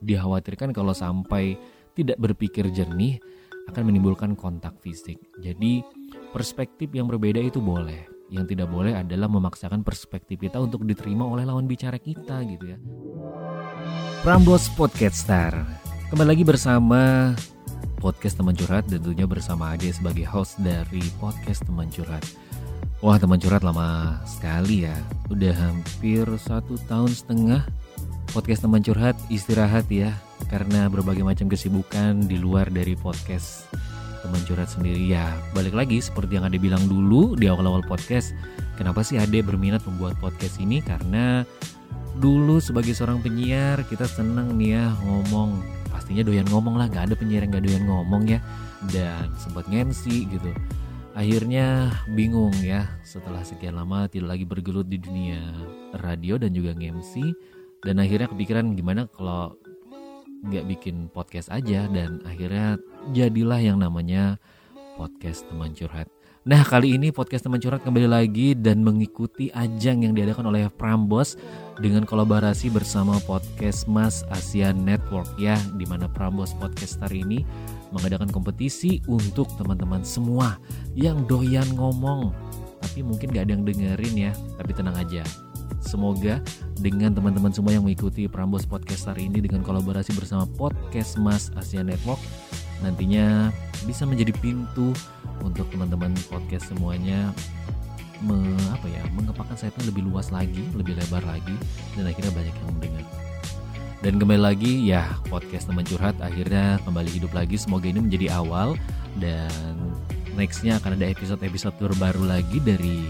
dikhawatirkan kalau sampai tidak berpikir jernih akan menimbulkan kontak fisik. Jadi perspektif yang berbeda itu boleh. Yang tidak boleh adalah memaksakan perspektif kita untuk diterima oleh lawan bicara kita gitu ya. Prambos Podcaster. Kembali lagi bersama podcast teman curhat tentunya bersama Ade sebagai host dari podcast teman curhat. Wah teman curhat lama sekali ya, udah hampir satu tahun setengah podcast teman curhat istirahat ya. Karena berbagai macam kesibukan di luar dari podcast teman curhat sendiri. Ya balik lagi seperti yang Ade bilang dulu di awal-awal podcast kenapa sih Ade berminat membuat podcast ini? Karena dulu sebagai seorang penyiar kita seneng nih ya ngomong. Pastinya doyan ngomong lah gak ada penyiar yang gak doyan ngomong ya. Dan sempat ngemsi gitu. Akhirnya bingung ya setelah sekian lama tidak lagi bergelut di dunia radio dan juga ngemsi dan akhirnya kepikiran gimana kalau nggak bikin podcast aja dan akhirnya jadilah yang namanya podcast teman curhat. Nah kali ini podcast teman curhat kembali lagi dan mengikuti ajang yang diadakan oleh Prambos dengan kolaborasi bersama podcast Mas Asia Network ya di mana Prambos Podcaster ini mengadakan kompetisi untuk teman-teman semua yang doyan ngomong tapi mungkin gak ada yang dengerin ya tapi tenang aja Semoga dengan teman-teman semua yang mengikuti Prambos Podcast hari ini dengan kolaborasi bersama Podcast Mas Asia Network nantinya bisa menjadi pintu untuk teman-teman podcast semuanya me, apa ya mengepakkan sayapnya lebih luas lagi, lebih lebar lagi dan akhirnya banyak yang mendengar. Dan kembali lagi ya podcast teman curhat akhirnya kembali hidup lagi. Semoga ini menjadi awal dan nextnya akan ada episode-episode terbaru lagi dari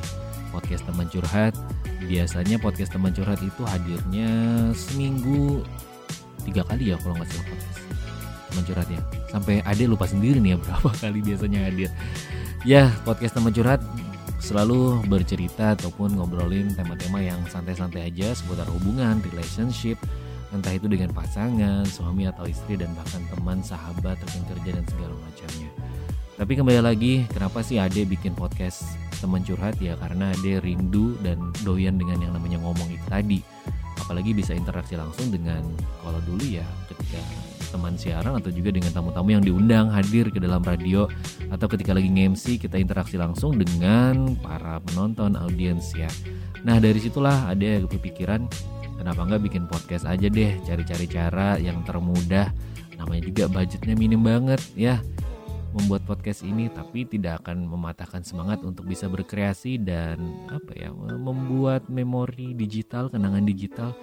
podcast teman curhat biasanya podcast teman curhat itu hadirnya seminggu tiga kali ya kalau nggak salah podcast teman curhat ya. Sampai ade lupa sendiri nih ya berapa kali biasanya hadir. Ya podcast teman curhat selalu bercerita ataupun ngobrolin tema-tema yang santai-santai aja seputar hubungan relationship entah itu dengan pasangan suami atau istri dan bahkan teman sahabat rekan kerja dan segala macamnya tapi kembali lagi, kenapa sih Ade bikin podcast teman curhat ya? Karena Ade rindu dan doyan dengan yang namanya ngomong itu tadi. Apalagi bisa interaksi langsung dengan kalau dulu ya ketika teman siaran atau juga dengan tamu-tamu yang diundang hadir ke dalam radio atau ketika lagi nge-MC kita interaksi langsung dengan para penonton audiens ya. Nah dari situlah ada kepikiran kenapa nggak bikin podcast aja deh? Cari-cari cara yang termudah. Namanya juga budgetnya minim banget ya. Membuat podcast ini tapi tidak akan mematahkan semangat untuk bisa berkreasi dan apa ya membuat memori digital kenangan digital.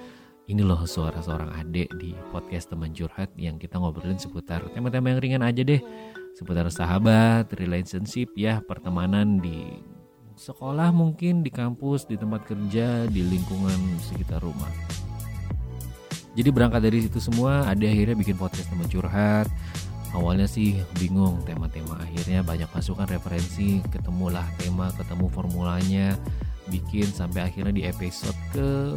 Ini loh suara seorang adik di podcast teman curhat yang kita ngobrolin seputar tema-tema yang ringan aja deh. Seputar sahabat relationship ya pertemanan di sekolah mungkin di kampus di tempat kerja di lingkungan sekitar rumah. Jadi berangkat dari situ semua ada akhirnya bikin podcast teman curhat. Awalnya sih bingung tema-tema akhirnya banyak masukan referensi ketemulah tema ketemu formulanya bikin sampai akhirnya di episode ke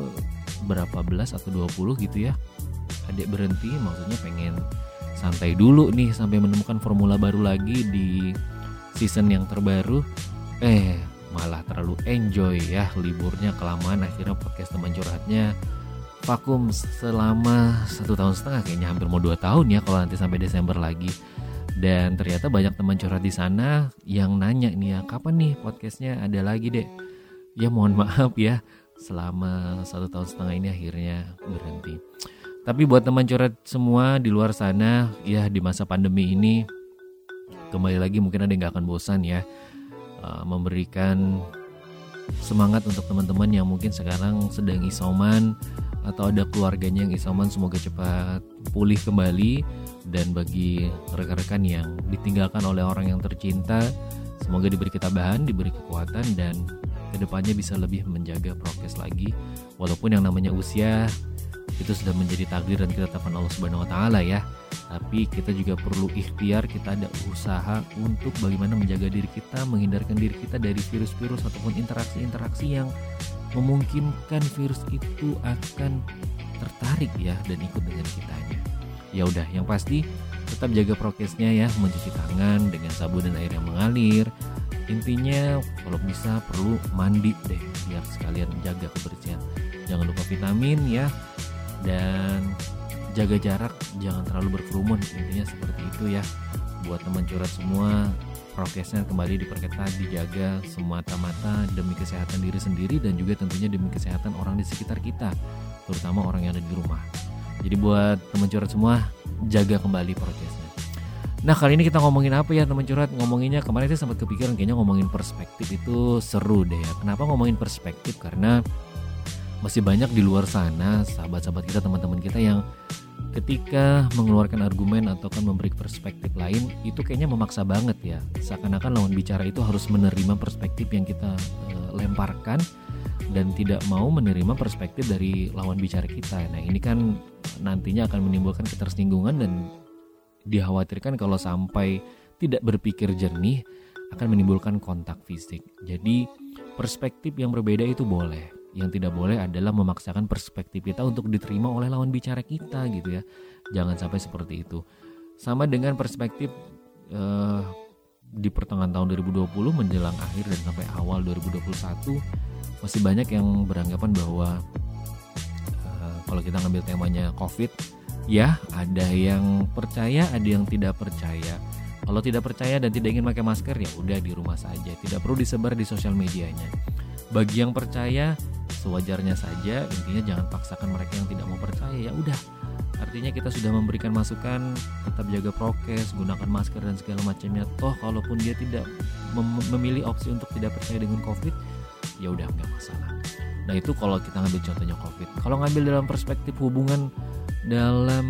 berapa belas atau 20 gitu ya. Adik berhenti maksudnya pengen santai dulu nih sampai menemukan formula baru lagi di season yang terbaru. Eh malah terlalu enjoy ya liburnya kelamaan. Akhirnya podcast teman curhatnya vakum selama satu tahun setengah kayaknya hampir mau dua tahun ya kalau nanti sampai Desember lagi. Dan ternyata banyak teman curhat di sana yang nanya nih ya kapan nih podcastnya? Ada lagi deh ya mohon maaf ya selama satu tahun setengah ini akhirnya berhenti. Tapi buat teman curhat semua di luar sana ya di masa pandemi ini kembali lagi mungkin ada yang gak akan bosan ya uh, memberikan semangat untuk teman-teman yang mungkin sekarang sedang isoman atau ada keluarganya yang isoman semoga cepat pulih kembali dan bagi rekan-rekan yang ditinggalkan oleh orang yang tercinta semoga diberi ketabahan, diberi kekuatan dan ke depannya bisa lebih menjaga prokes lagi walaupun yang namanya usia itu sudah menjadi takdir dan ketetapan Allah Subhanahu wa taala ya. Tapi kita juga perlu ikhtiar, kita ada usaha untuk bagaimana menjaga diri kita, menghindarkan diri kita dari virus-virus ataupun interaksi-interaksi yang memungkinkan virus itu akan tertarik ya dan ikut dengan kitanya. Ya udah, yang pasti tetap jaga prokesnya ya, mencuci tangan dengan sabun dan air yang mengalir. Intinya kalau bisa perlu mandi deh biar sekalian menjaga kebersihan. Jangan lupa vitamin ya. Dan jaga jarak jangan terlalu berkerumun. Intinya seperti itu ya. Buat teman curhat semua prokesnya kembali diperketat dijaga semata-mata demi kesehatan diri sendiri dan juga tentunya demi kesehatan orang di sekitar kita terutama orang yang ada di rumah. Jadi buat teman curhat semua jaga kembali prokesnya. Nah kali ini kita ngomongin apa ya teman curhat? Ngomonginnya kemarin saya sempat kepikiran kayaknya ngomongin perspektif itu seru deh ya. Kenapa ngomongin perspektif? Karena masih banyak di luar sana sahabat-sahabat kita teman-teman kita yang ketika mengeluarkan argumen atau kan memberi perspektif lain itu kayaknya memaksa banget ya seakan-akan lawan bicara itu harus menerima perspektif yang kita e, lemparkan dan tidak mau menerima perspektif dari lawan bicara kita nah ini kan nantinya akan menimbulkan ketersinggungan dan dikhawatirkan kalau sampai tidak berpikir jernih akan menimbulkan kontak fisik. Jadi perspektif yang berbeda itu boleh. Yang tidak boleh adalah memaksakan perspektif kita untuk diterima oleh lawan bicara kita gitu ya. Jangan sampai seperti itu. Sama dengan perspektif uh, di pertengahan tahun 2020 menjelang akhir dan sampai awal 2021 masih banyak yang beranggapan bahwa uh, kalau kita ngambil temanya COVID Ya, ada yang percaya, ada yang tidak percaya. Kalau tidak percaya dan tidak ingin pakai masker ya udah di rumah saja, tidak perlu disebar di sosial medianya. Bagi yang percaya, sewajarnya saja, intinya jangan paksakan mereka yang tidak mau percaya ya udah. Artinya kita sudah memberikan masukan, tetap jaga prokes, gunakan masker dan segala macamnya. Toh kalaupun dia tidak mem memilih opsi untuk tidak percaya dengan Covid, ya udah nggak masalah. Nah itu kalau kita ngambil contohnya Covid. Kalau ngambil dalam perspektif hubungan dalam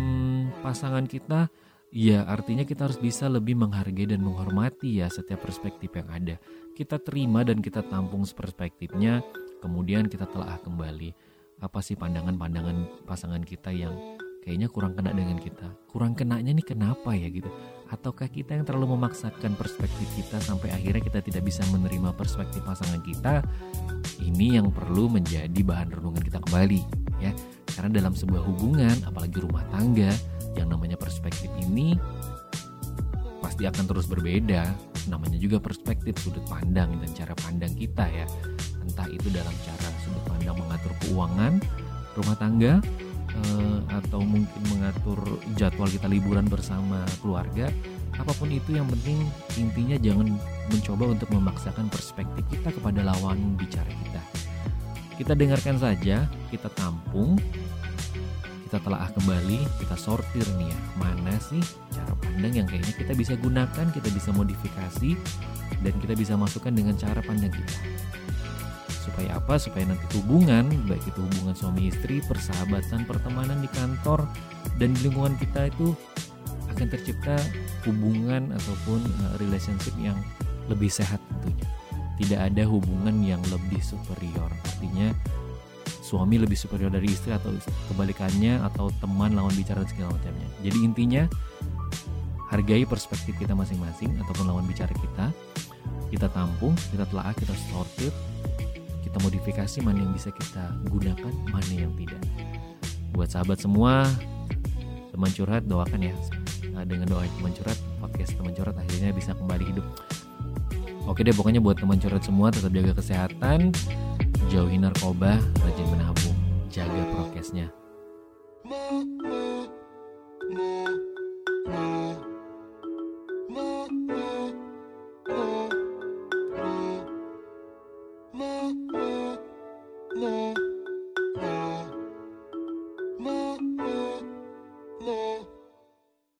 pasangan kita ya artinya kita harus bisa lebih menghargai dan menghormati ya setiap perspektif yang ada kita terima dan kita tampung perspektifnya kemudian kita telah kembali. Apa sih pandangan-pandangan pasangan kita yang kayaknya kurang kena dengan kita? Kurang kenanya nih kenapa ya gitu? Ataukah kita yang terlalu memaksakan perspektif kita sampai akhirnya kita tidak bisa menerima perspektif pasangan kita? Ini yang perlu menjadi bahan renungan kita kembali ya. Karena dalam sebuah hubungan, apalagi rumah tangga, yang namanya perspektif ini pasti akan terus berbeda. Namanya juga perspektif sudut pandang dan cara pandang kita ya. Entah itu dalam cara sudut pandang mengatur keuangan rumah tangga eh, atau mungkin mengatur jadwal kita liburan bersama keluarga. Apa pun itu yang penting intinya jangan mencoba untuk memaksakan perspektif kita kepada lawan bicara kita kita dengarkan saja, kita tampung, kita telah kembali, kita sortir nih ya, mana sih cara pandang yang kayaknya kita bisa gunakan, kita bisa modifikasi, dan kita bisa masukkan dengan cara pandang kita. Supaya apa? Supaya nanti hubungan, baik itu hubungan suami istri, persahabatan, pertemanan di kantor, dan di lingkungan kita itu akan tercipta hubungan ataupun uh, relationship yang lebih sehat tentunya. Tidak ada hubungan yang lebih superior. Artinya suami lebih superior dari istri atau kebalikannya atau teman lawan bicara dan segala macamnya. Jadi intinya hargai perspektif kita masing-masing ataupun lawan bicara kita. Kita tampung kita telah kita sortir kita modifikasi mana yang bisa kita gunakan mana yang tidak. Buat sahabat semua teman curhat doakan ya. Nah, dengan doa teman curhat podcast teman curhat akhirnya bisa kembali hidup. Oke deh pokoknya buat teman curhat semua tetap jaga kesehatan, jauhi narkoba, rajin menabung, jaga prokesnya.